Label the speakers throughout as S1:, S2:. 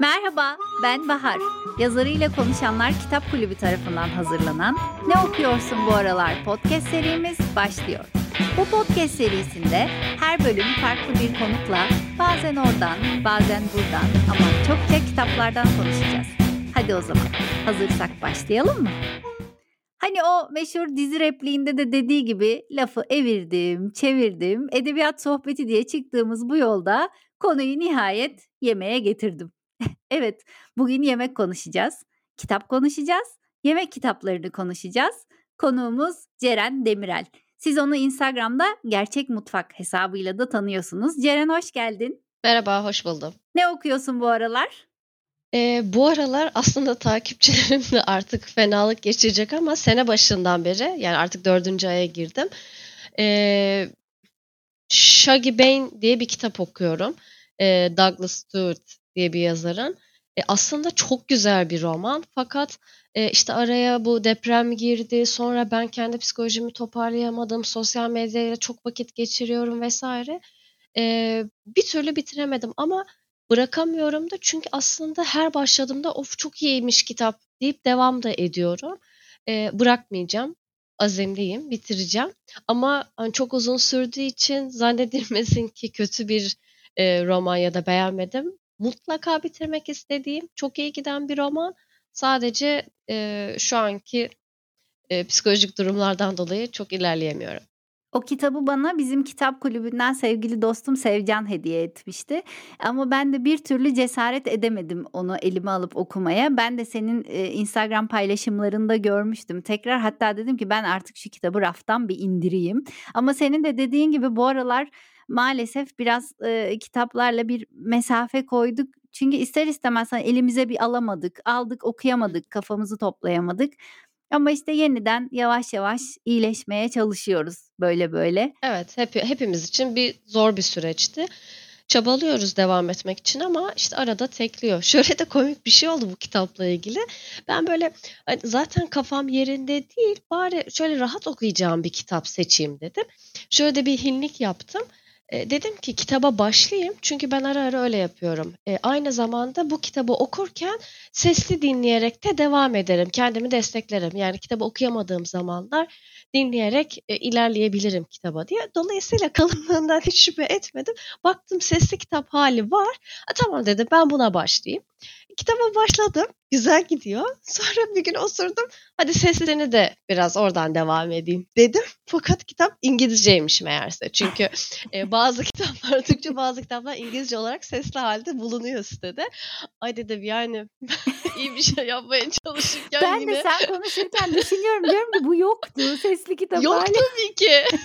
S1: Merhaba, ben Bahar. Yazarıyla Konuşanlar Kitap Kulübü tarafından hazırlanan Ne Okuyorsun Bu Aralar podcast serimiz başlıyor. Bu podcast serisinde her bölüm farklı bir konukla bazen oradan, bazen buradan ama çokça kitaplardan konuşacağız. Hadi o zaman hazırsak başlayalım mı? Hani o meşhur dizi repliğinde de dediği gibi lafı evirdim, çevirdim, edebiyat sohbeti diye çıktığımız bu yolda konuyu nihayet yemeğe getirdim. Evet, bugün yemek konuşacağız. Kitap konuşacağız. Yemek kitaplarını konuşacağız. Konuğumuz Ceren Demirel. Siz onu Instagram'da Gerçek Mutfak hesabıyla da tanıyorsunuz. Ceren hoş geldin.
S2: Merhaba, hoş buldum.
S1: Ne okuyorsun bu aralar?
S2: Ee, bu aralar aslında takipçilerim de artık fenalık geçecek ama sene başından beri yani artık dördüncü aya girdim. Ee, Shaggy Bain diye bir kitap okuyorum. Ee, Douglas Stewart diye bir yazarın. E, aslında çok güzel bir roman fakat e, işte araya bu deprem girdi. Sonra ben kendi psikolojimi toparlayamadım. Sosyal medyayla çok vakit geçiriyorum vesaire. E, bir türlü bitiremedim ama bırakamıyorum da çünkü aslında her başladığımda of çok iyiymiş kitap deyip devam da ediyorum. E, bırakmayacağım. Azimliyim, bitireceğim. Ama hani çok uzun sürdüğü için zannedilmesin ki kötü bir e, roman ya da beğenmedim mutlaka bitirmek istediğim, çok iyi giden bir roman. Sadece e, şu anki e, psikolojik durumlardan dolayı çok ilerleyemiyorum.
S1: O kitabı bana bizim kitap kulübünden sevgili dostum Sevcan hediye etmişti. Ama ben de bir türlü cesaret edemedim onu elime alıp okumaya. Ben de senin e, Instagram paylaşımlarında görmüştüm. Tekrar hatta dedim ki ben artık şu kitabı raftan bir indireyim. Ama senin de dediğin gibi bu aralar maalesef biraz e, kitaplarla bir mesafe koyduk. Çünkü ister istemez hani elimize bir alamadık, aldık okuyamadık, kafamızı toplayamadık. Ama işte yeniden yavaş yavaş iyileşmeye çalışıyoruz böyle böyle.
S2: Evet, hep, hepimiz için bir zor bir süreçti. Çabalıyoruz devam etmek için ama işte arada tekliyor. Şöyle de komik bir şey oldu bu kitapla ilgili. Ben böyle hani zaten kafam yerinde değil bari şöyle rahat okuyacağım bir kitap seçeyim dedim. Şöyle de bir hinlik yaptım. E, dedim ki kitaba başlayayım çünkü ben ara ara öyle yapıyorum. E, aynı zamanda bu kitabı okurken sesli dinleyerek de devam ederim. Kendimi desteklerim. Yani kitabı okuyamadığım zamanlar dinleyerek e, ilerleyebilirim kitaba diye. Dolayısıyla kalınlığından hiç şüphe etmedim. Baktım sesli kitap hali var. A, tamam dedim ben buna başlayayım. Kitaba başladım. Güzel gidiyor. Sonra bir gün osurdum. Hadi seslerini de biraz oradan devam edeyim dedim. Fakat kitap İngilizceymiş meğerse. Çünkü e, bazı kitaplar Türkçe bazı kitaplar İngilizce olarak sesli halde bulunuyor sitede. Ay dedim yani iyi bir şey yapmaya çalışırken
S1: ben
S2: yine.
S1: Ben de sen konuşurken düşünüyorum diyorum ki bu yoktu sesli kitap
S2: Yok
S1: hali.
S2: tabii ki.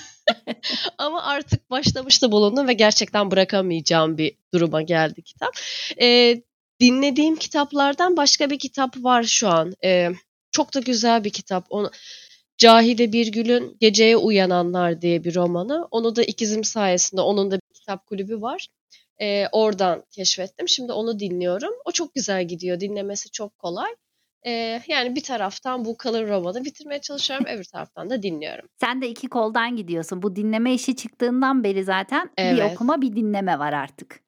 S2: Ama artık başlamıştı bulundum ve gerçekten bırakamayacağım bir duruma geldi kitap. E, dinlediğim kitaplardan başka bir kitap var şu an. Ee, çok da güzel bir kitap. Onu, Cahide Birgül'ün Geceye Uyananlar diye bir romanı. Onu da ikizim sayesinde onun da bir kitap kulübü var. Ee, oradan keşfettim. Şimdi onu dinliyorum. O çok güzel gidiyor. Dinlemesi çok kolay. Ee, yani bir taraftan bu kalın romanı bitirmeye çalışıyorum. öbür taraftan da dinliyorum.
S1: Sen de iki koldan gidiyorsun. Bu dinleme işi çıktığından beri zaten evet. bir okuma bir dinleme var artık.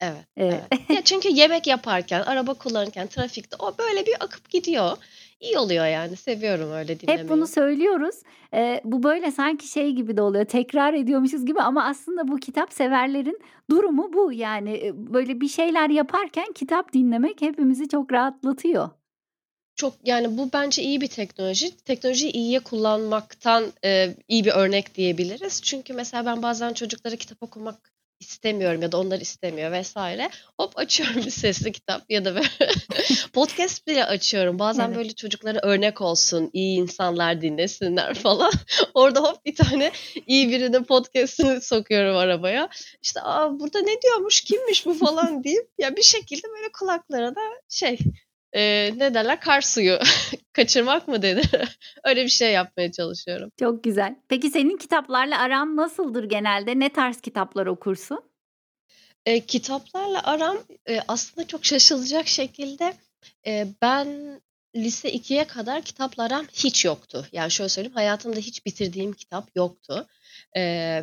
S2: Evet. evet. evet. ya çünkü yemek yaparken, araba kullanırken, trafikte o böyle bir akıp gidiyor. İyi oluyor yani. Seviyorum öyle dinlemeyi.
S1: Hep bunu söylüyoruz. Ee, bu böyle sanki şey gibi de oluyor. Tekrar ediyormuşuz gibi ama aslında bu kitap severlerin durumu bu. Yani böyle bir şeyler yaparken kitap dinlemek hepimizi çok rahatlatıyor.
S2: Çok yani bu bence iyi bir teknoloji. Teknolojiyi iyiye kullanmaktan e, iyi bir örnek diyebiliriz. Çünkü mesela ben bazen çocuklara kitap okumak istemiyorum ya da onlar istemiyor vesaire. Hop açıyorum bir sesli kitap ya da böyle podcast bile açıyorum. Bazen evet. böyle çocuklara örnek olsun, iyi insanlar dinlesinler falan. Orada hop bir tane iyi birinin podcast'ını sokuyorum arabaya. İşte aa burada ne diyormuş, kimmiş bu falan deyip ya bir şekilde böyle kulaklara da şey e, ne derler kar suyu kaçırmak mı dedi. Öyle bir şey yapmaya çalışıyorum.
S1: Çok güzel. Peki senin kitaplarla aran nasıldır genelde? Ne tarz kitaplar okursun?
S2: E, kitaplarla aram e, aslında çok şaşılacak şekilde e, ben lise 2'ye kadar kitaplarım hiç yoktu. Yani şöyle söyleyeyim hayatımda hiç bitirdiğim kitap yoktu. E,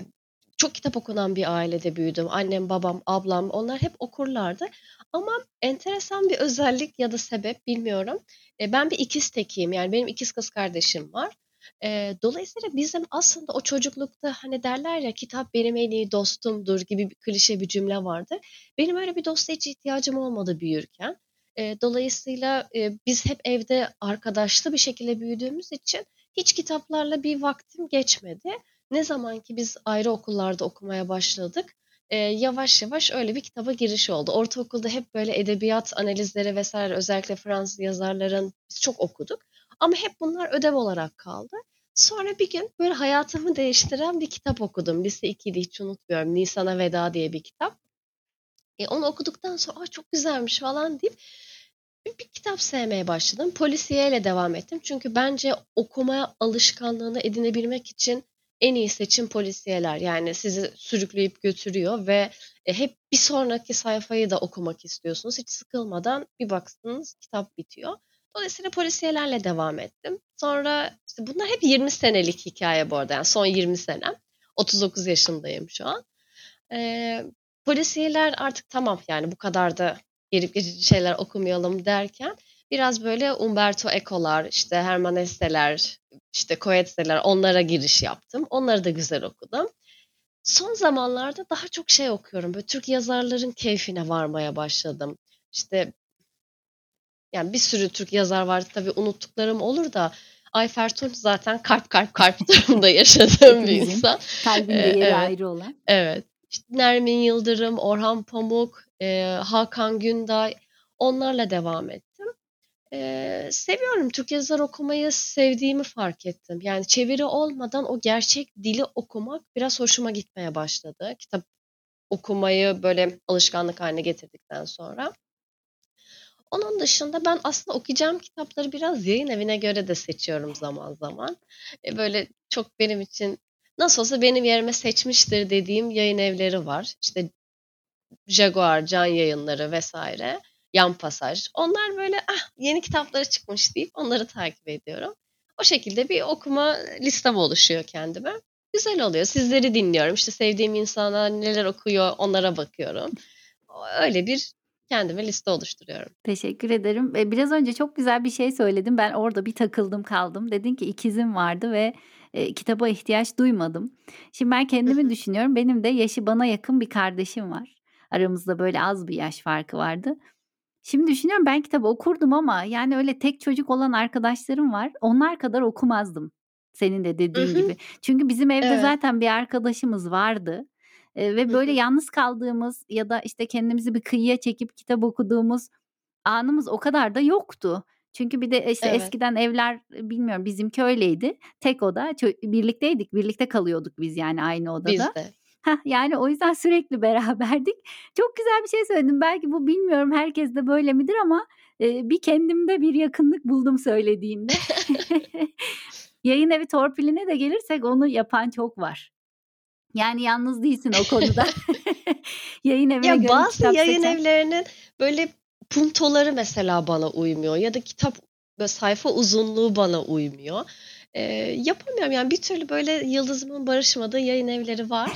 S2: çok kitap okunan bir ailede büyüdüm. Annem, babam, ablam onlar hep okurlardı. Ama enteresan bir özellik ya da sebep bilmiyorum. E, ben bir ikiz tekiyim. Yani benim ikiz kız kardeşim var. E, dolayısıyla bizim aslında o çocuklukta hani derler ya kitap benim en iyi dostumdur gibi bir klişe bir cümle vardı. Benim öyle bir dosta hiç ihtiyacım olmadı büyürken. E, dolayısıyla e, biz hep evde arkadaşlı bir şekilde büyüdüğümüz için hiç kitaplarla bir vaktim geçmedi. Ne zaman ki biz ayrı okullarda okumaya başladık, e, yavaş yavaş öyle bir kitaba giriş oldu. Ortaokulda hep böyle edebiyat analizleri vesaire özellikle Fransız yazarların biz çok okuduk. Ama hep bunlar ödev olarak kaldı. Sonra bir gün böyle hayatımı değiştiren bir kitap okudum. Lise 2'de hiç unutmuyorum. Nisan'a Veda diye bir kitap. E, onu okuduktan sonra çok güzelmiş falan deyip bir, bir kitap sevmeye başladım. Polisiyeyle devam ettim. Çünkü bence okuma alışkanlığını edinebilmek için en iyi seçim polisiyeler. Yani sizi sürükleyip götürüyor ve e, hep bir sonraki sayfayı da okumak istiyorsunuz. Hiç sıkılmadan bir baksınız kitap bitiyor. Dolayısıyla polisiyelerle devam ettim. Sonra işte bunlar hep 20 senelik hikaye bu arada. Yani son 20 senem. 39 yaşındayım şu an. Ee, polisiyeler artık tamam yani bu kadar da gelip geçici şeyler okumayalım derken biraz böyle Umberto Eco'lar, işte Herman Hesse'ler, işte Coetze'ler onlara giriş yaptım. Onları da güzel okudum. Son zamanlarda daha çok şey okuyorum. Böyle Türk yazarların keyfine varmaya başladım. İşte yani bir sürü Türk yazar var tabii unuttuklarım olur da Ayfer Tunç zaten kalp kalp kalp durumda yaşadığım bir insan.
S1: Kalbinde yeri evet. ayrı olan.
S2: Evet. İşte Nermin Yıldırım, Orhan Pamuk, e, Hakan Günday onlarla devam ettim. E, seviyorum Türk yazar okumayı sevdiğimi fark ettim. Yani çeviri olmadan o gerçek dili okumak biraz hoşuma gitmeye başladı. Kitap okumayı böyle alışkanlık haline getirdikten sonra. Onun dışında ben aslında okuyacağım kitapları biraz yayın evine göre de seçiyorum zaman zaman. E, böyle çok benim için nasıl olsa benim yerime seçmiştir dediğim yayın evleri var. İşte Jaguar, Can Yayınları vesaire, Yan Pasaj. Onlar böyle ah yeni kitapları çıkmış deyip onları takip ediyorum. O şekilde bir okuma listem oluşuyor kendime. Güzel oluyor. Sizleri dinliyorum. İşte sevdiğim insanlar neler okuyor onlara bakıyorum. Öyle bir kendime liste oluşturuyorum.
S1: Teşekkür ederim. Biraz önce çok güzel bir şey söyledim. Ben orada bir takıldım kaldım. Dedin ki ikizim vardı ve e, kitaba ihtiyaç duymadım. Şimdi ben kendimi düşünüyorum. Benim de yaşı bana yakın bir kardeşim var. Aramızda böyle az bir yaş farkı vardı. Şimdi düşünüyorum ben kitabı okurdum ama yani öyle tek çocuk olan arkadaşlarım var. Onlar kadar okumazdım. Senin de dediğin gibi. Çünkü bizim evde evet. zaten bir arkadaşımız vardı. Ee, ve böyle yalnız kaldığımız ya da işte kendimizi bir kıyıya çekip kitap okuduğumuz anımız o kadar da yoktu. Çünkü bir de işte evet. eskiden evler bilmiyorum bizimki öyleydi. Tek oda birlikteydik. Birlikte kalıyorduk biz yani aynı odada. Biz de. Heh, yani o yüzden sürekli beraberdik. Çok güzel bir şey söyledim. Belki bu bilmiyorum herkes de böyle midir ama e, bir kendimde bir yakınlık buldum söylediğinde. Yayın evi torpiline de gelirsek onu yapan çok var. Yani yalnız değilsin o konuda. yayın evine
S2: ya bazı yayın seçen. evlerinin böyle puntoları mesela bana uymuyor ya da kitap ve sayfa uzunluğu bana uymuyor. Ee, yapamıyorum yani bir türlü böyle yıldızımın barışmadığı yayın evleri var.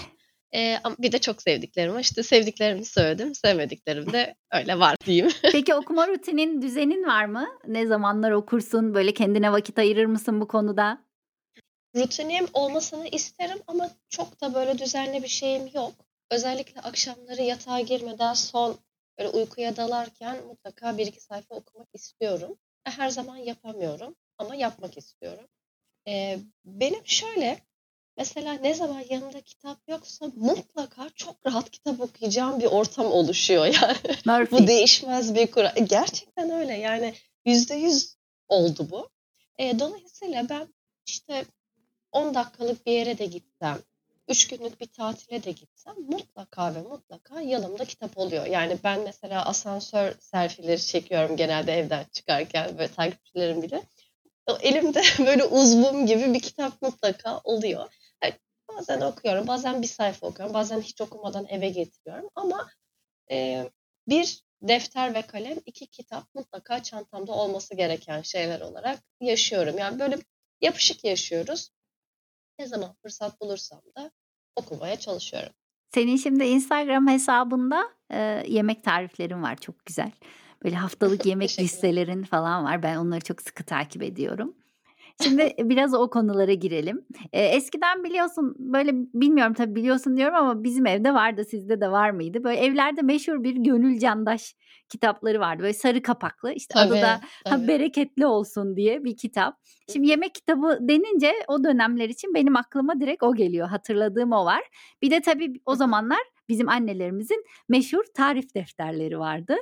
S2: Ee, ama bir de çok sevdiklerim var. İşte sevdiklerimi söyledim. Sevmediklerim de öyle var diyeyim.
S1: Peki okuma rutinin, düzenin var mı? Ne zamanlar okursun? Böyle kendine vakit ayırır mısın bu konuda?
S2: Rutinim olmasını isterim ama çok da böyle düzenli bir şeyim yok. Özellikle akşamları yatağa girmeden son böyle uykuya dalarken mutlaka bir iki sayfa okumak istiyorum. Her zaman yapamıyorum ama yapmak istiyorum. Ee, benim şöyle mesela ne zaman yanımda kitap yoksa mutlaka çok rahat kitap okuyacağım bir ortam oluşuyor yani. bu değişmez bir kural. Gerçekten öyle yani yüzde yüz oldu bu. E, dolayısıyla ben işte 10 dakikalık bir yere de gitsem, 3 günlük bir tatile de gitsem mutlaka ve mutlaka yanımda kitap oluyor. Yani ben mesela asansör selfie'leri çekiyorum genelde evden çıkarken ve takipçilerim bile. Elimde böyle uzvum gibi bir kitap mutlaka oluyor. Bazen okuyorum, bazen bir sayfa okuyorum, bazen hiç okumadan eve getiriyorum. Ama e, bir defter ve kalem, iki kitap mutlaka çantamda olması gereken şeyler olarak yaşıyorum. Yani böyle yapışık yaşıyoruz ne zaman fırsat bulursam da okumaya çalışıyorum.
S1: Senin şimdi Instagram hesabında e, yemek tariflerin var çok güzel. Böyle haftalık yemek listelerin falan var. Ben onları çok sıkı takip ediyorum. Şimdi biraz o konulara girelim. Ee, eskiden biliyorsun böyle bilmiyorum tabii biliyorsun diyorum ama bizim evde vardı sizde de var mıydı? Böyle evlerde meşhur bir Gönül Candaş kitapları vardı. Böyle sarı kapaklı işte tabii, adı da tabii. bereketli olsun diye bir kitap. Şimdi yemek kitabı denince o dönemler için benim aklıma direkt o geliyor. Hatırladığım o var. Bir de tabii o zamanlar bizim annelerimizin meşhur tarif defterleri vardı.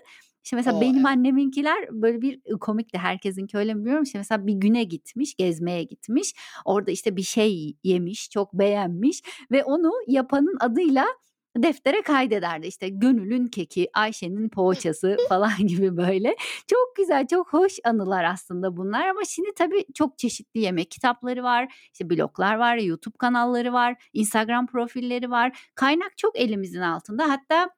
S1: İşte mesela o, benim evet. anneminkiler böyle bir komik de herkesinki öyle mi bilmiyorum. İşte mesela bir güne gitmiş, gezmeye gitmiş. Orada işte bir şey yemiş, çok beğenmiş ve onu yapanın adıyla deftere kaydederdi. İşte Gönül'ün keki, Ayşe'nin poğaçası falan gibi böyle. Çok güzel, çok hoş anılar aslında bunlar ama şimdi tabii çok çeşitli yemek kitapları var. İşte bloglar var, YouTube kanalları var, Instagram profilleri var. Kaynak çok elimizin altında. Hatta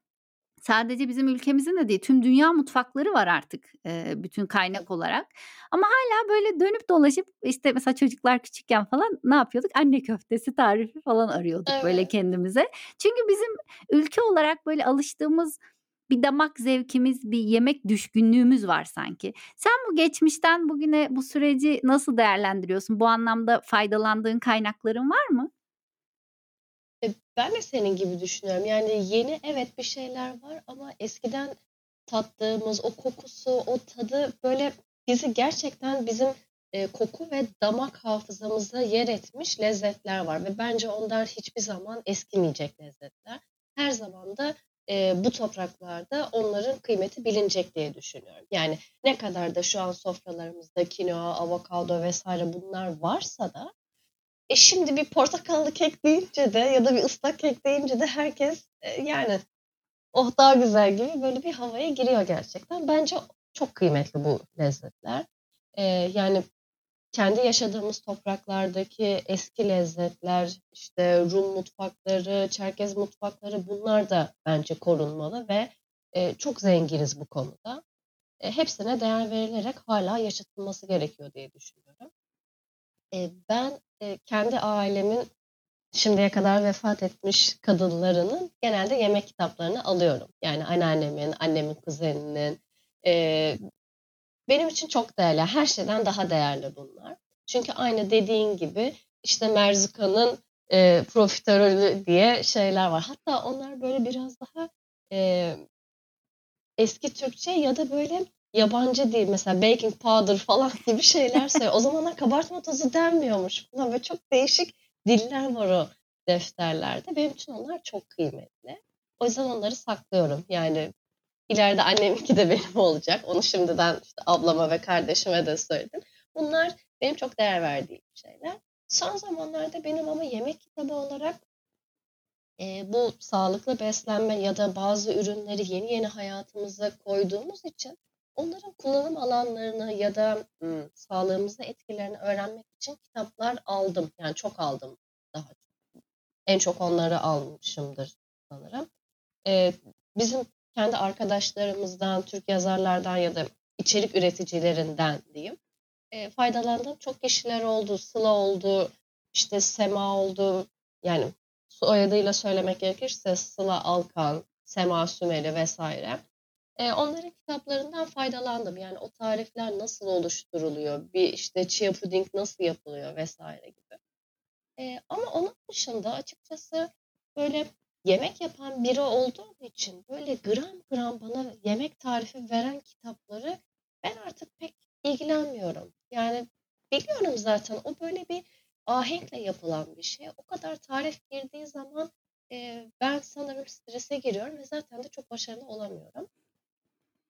S1: sadece bizim ülkemizin de değil tüm dünya mutfakları var artık e, bütün kaynak olarak. Ama hala böyle dönüp dolaşıp işte mesela çocuklar küçükken falan ne yapıyorduk? Anne köftesi tarifi falan arıyorduk evet. böyle kendimize. Çünkü bizim ülke olarak böyle alıştığımız bir damak zevkimiz, bir yemek düşkünlüğümüz var sanki. Sen bu geçmişten bugüne bu süreci nasıl değerlendiriyorsun? Bu anlamda faydalandığın kaynakların var mı?
S2: E, ben de senin gibi düşünüyorum. Yani yeni evet bir şeyler var ama eskiden tattığımız o kokusu, o tadı böyle bizi gerçekten bizim e, koku ve damak hafızamızda yer etmiş lezzetler var ve bence onlar hiçbir zaman eskimeyecek lezzetler. Her zaman da e, bu topraklarda onların kıymeti bilinecek diye düşünüyorum. Yani ne kadar da şu an sofralarımızda kinoa, avokado vesaire bunlar varsa da e şimdi bir portakallı kek deyince de ya da bir ıslak kek deyince de herkes e, yani oh daha güzel gibi böyle bir havaya giriyor gerçekten. Bence çok kıymetli bu lezzetler. E, yani kendi yaşadığımız topraklardaki eski lezzetler, işte Rum mutfakları, Çerkez mutfakları bunlar da bence korunmalı ve e, çok zenginiz bu konuda. E, hepsine değer verilerek hala yaşatılması gerekiyor diye düşünüyorum. Ben kendi ailemin şimdiye kadar vefat etmiş kadınlarının genelde yemek kitaplarını alıyorum. Yani anneannemin, annemin kuzeninin. Benim için çok değerli. Her şeyden daha değerli bunlar. Çünkü aynı dediğin gibi işte Merzuka'nın profiterolü diye şeyler var. Hatta onlar böyle biraz daha eski Türkçe ya da böyle yabancı değil mesela baking powder falan gibi şeyler söylüyor. o zamanlar kabartma tozu denmiyormuş. Buna böyle çok değişik diller var o defterlerde. Benim için onlar çok kıymetli. O yüzden onları saklıyorum. Yani ileride anneminki de benim olacak. Onu şimdiden işte ablama ve kardeşime de söyledim. Bunlar benim çok değer verdiğim şeyler. Son zamanlarda benim ama yemek kitabı olarak e, bu sağlıklı beslenme ya da bazı ürünleri yeni yeni hayatımıza koyduğumuz için Onların kullanım alanlarını ya da ımm, sağlığımıza etkilerini öğrenmek için kitaplar aldım. Yani çok aldım daha çok. En çok onları almışımdır sanırım. Eee, bizim kendi arkadaşlarımızdan, Türk yazarlardan ya da içerik üreticilerinden diyeyim, eee, faydalandığım çok kişiler oldu. Sıla oldu, işte Sema oldu. Yani soyadıyla söylemek gerekirse Sıla Alkan, Sema Sümeli vesaire. Eee, onların kitaplarından faydalandım. Yani o tarifler nasıl oluşturuluyor, bir işte chia puding nasıl yapılıyor vesaire gibi. Eee, ama onun dışında açıkçası böyle yemek yapan biri olduğum için böyle gram gram bana yemek tarifi veren kitapları ben artık pek ilgilenmiyorum. Yani biliyorum zaten o böyle bir ahenkle yapılan bir şey. O kadar tarif girdiği zaman, eee, ben sanırım strese giriyorum ve zaten de çok başarılı olamıyorum.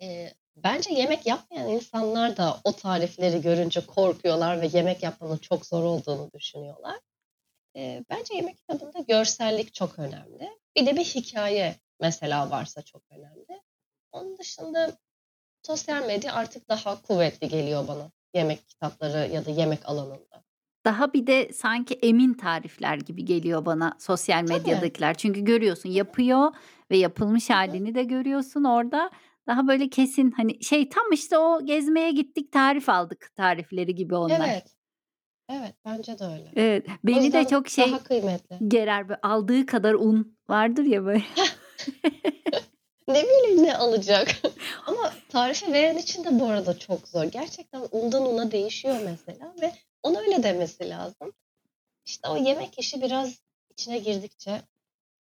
S2: Eee, bence yemek yapmayan insanlar da o tarifleri görünce korkuyorlar ve yemek yapmanın çok zor olduğunu düşünüyorlar. Eee, bence yemek kitabında görsellik çok önemli. Bir de bir hikaye mesela varsa çok önemli. Onun dışında sosyal medya artık daha kuvvetli geliyor bana yemek kitapları ya da yemek alanında.
S1: Daha bir de sanki emin tarifler gibi geliyor bana sosyal Tabii. medyadakiler. Çünkü görüyorsun yapıyor ve yapılmış halini de görüyorsun orada. Daha böyle kesin hani şey tam işte o gezmeye gittik tarif aldık tarifleri gibi onlar.
S2: Evet. Evet bence de öyle.
S1: Evet. Beni de çok şey
S2: daha kıymetli.
S1: gerer. Aldığı kadar un vardır ya böyle.
S2: Ne bileyim ne alacak. Ama tarifi veren için de bu arada çok zor. Gerçekten undan una değişiyor mesela ve ona öyle demesi lazım. İşte o yemek işi biraz içine girdikçe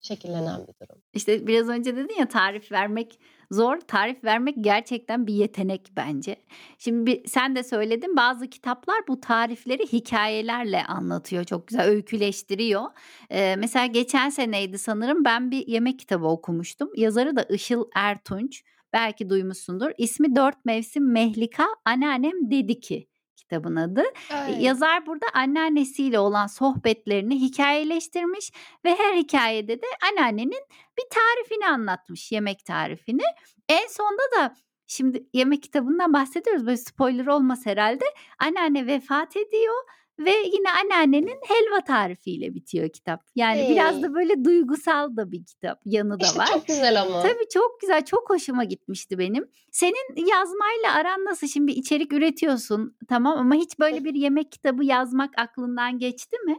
S2: şekillenen bir durum.
S1: İşte biraz önce dedin ya tarif vermek zor. Tarif vermek gerçekten bir yetenek bence. Şimdi bir, sen de söyledin bazı kitaplar bu tarifleri hikayelerle anlatıyor. Çok güzel öyküleştiriyor. Ee, mesela geçen seneydi sanırım ben bir yemek kitabı okumuştum. Yazarı da Işıl Ertunç. Belki duymuşsundur. İsmi Dört Mevsim Mehlika Anneannem Dedi Ki kitabın adı.
S2: Ay.
S1: Yazar burada anneannesiyle olan sohbetlerini hikayeleştirmiş ve her hikayede de anneannenin bir tarifini anlatmış, yemek tarifini. En sonda da şimdi yemek kitabından bahsediyoruz böyle spoiler olmaz herhalde. Anneanne vefat ediyor ve yine anneannenin helva tarifiyle bitiyor kitap. Yani
S2: Hey.
S1: biraz da böyle duygusal da bir kitap yanı da
S2: İşte
S1: var.
S2: çok güzel ama.
S1: Tabii çok güzel, çok hoşuma gitmişti benim. Senin yazmayla aran nasıl? Şimdi içerik üretiyorsun tamam ama hiç böyle bir yemek kitabı yazmak aklından geçti mi?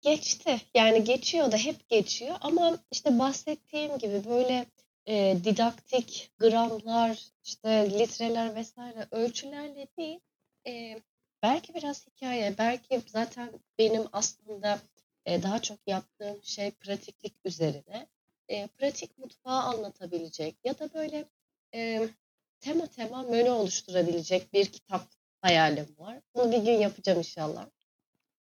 S2: Geçti. Yani geçiyor da hep geçiyor ama işte bahsettiğim gibi böyle e, didaktik gramlar, işte litreler vesaire ölçülerle değil. e, belki biraz hikaye, belki zaten benim aslında e, daha çok yaptığım şey pratiklik üzerine. E, pratik mutfağı anlatabilecek ya da böyle e, tema tema menü oluşturabilecek bir kitap hayalim var. Bunu bir gün yapacağım inşallah.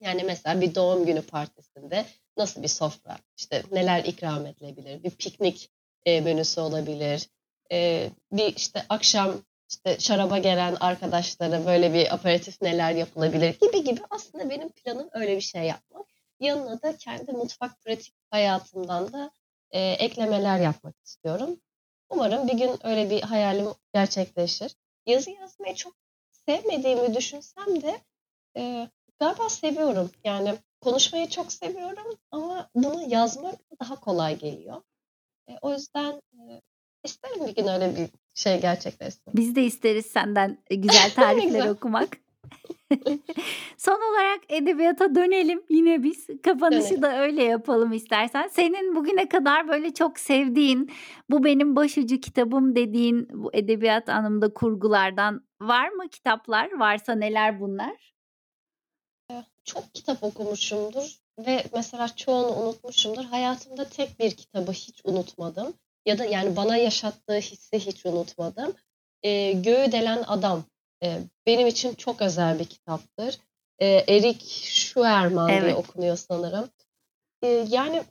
S2: Yani mesela bir doğum günü partisinde nasıl bir sofra, işte neler ikram edilebilir, bir piknik e, menüsü olabilir, e, bir işte akşam işte şaraba gelen arkadaşlara böyle bir aperatif neler yapılabilir gibi gibi aslında benim planım öyle bir şey yapmak. Yanına da kendi mutfak pratik hayatımdan da e, eklemeler yapmak istiyorum. Umarım bir gün öyle bir hayalim gerçekleşir. Yazı yazmayı çok sevmediğimi düşünsem de e, galiba seviyorum. Yani konuşmayı çok seviyorum ama bunu yazmak daha kolay geliyor. E, o yüzden e, isterim bir gün öyle bir şey gerçekleşsin.
S1: Biz de isteriz senden e, güzel tarifler
S2: güzel.
S1: okumak. Son olarak edebiyata dönelim yine biz. Kapanışı
S2: Dönelim.
S1: da öyle yapalım istersen. Senin bugüne kadar böyle çok sevdiğin, bu benim başucu kitabım dediğin bu edebiyat anlamında kurgulardan var mı kitaplar? Varsa neler bunlar?
S2: Çok kitap okumuşumdur ve mesela çoğunu unutmuşumdur. Hayatımda tek bir kitabı hiç unutmadım. Ya da yani bana yaşattığı hissi hiç unutmadım. E, Göğü Delen Adam e, benim için çok özel bir kitaptır. E, Erik Schuerman diye
S1: Evet.
S2: okunuyor sanırım. E, yani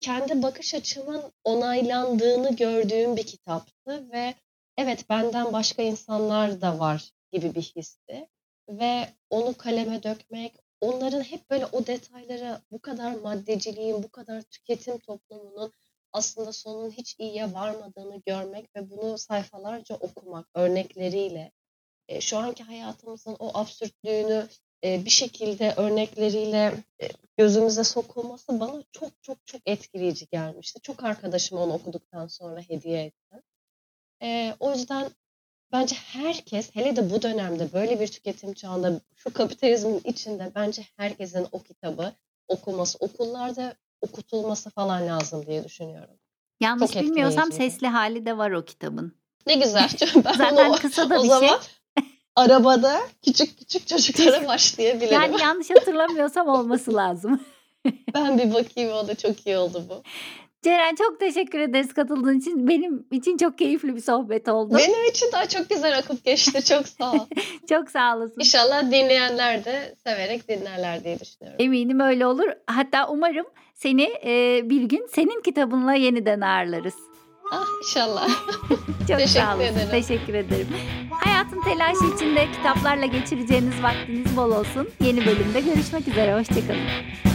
S2: kendi bakış açımın onaylandığını gördüğüm bir kitaptı ve evet benden başka insanlar da var gibi bir histi. Ve onu kaleme dökmek, onların hep böyle o detayları bu kadar maddeciliğin, bu kadar tüketim toplumunun aslında sonun hiç iyiye varmadığını görmek ve bunu sayfalarca okumak örnekleriyle e, şu anki hayatımızın o absürtlüğünü e, bir şekilde örnekleriyle e, gözümüze sokulması bana çok çok çok etkileyici gelmişti. Çok arkadaşım onu okuduktan sonra hediye etti. E, o yüzden bence herkes hele de bu dönemde böyle bir tüketim çağında şu kapitalizmin içinde bence herkesin o kitabı okuması, okullarda okutulması falan lazım diye düşünüyorum.
S1: Yanlış
S2: Çok
S1: bilmiyorsam sesli hali de var o kitabın.
S2: Ne güzel. Ben
S1: Zaten
S2: onu
S1: kısa da
S2: o
S1: bir
S2: zaman
S1: şey.
S2: arabada küçük küçük çocuklara başlayabilirim.
S1: Yani yanlış hatırlamıyorsam olması lazım.
S2: Ben bir bakayım o da çok iyi oldu bu.
S1: Ceren çok teşekkür ederiz katıldığın için. Benim için çok keyifli bir sohbet oldu.
S2: Benim için daha çok güzel akıp geçti. Çok sağ ol.
S1: Çok sağ olasın.
S2: İnşallah dinleyenler de severek dinlerler diye düşünüyorum.
S1: Eminim öyle olur. Hatta umarım seni e, bir gün senin kitabınla yeniden ağırlarız.
S2: Ah inşallah.
S1: Çok
S2: Teşekkür
S1: sağ olasın.
S2: ederim.
S1: Teşekkür ederim. Hayatın telaşı içinde kitaplarla geçireceğiniz vaktiniz bol olsun. Yeni bölümde görüşmek üzere. Hoşçakalın.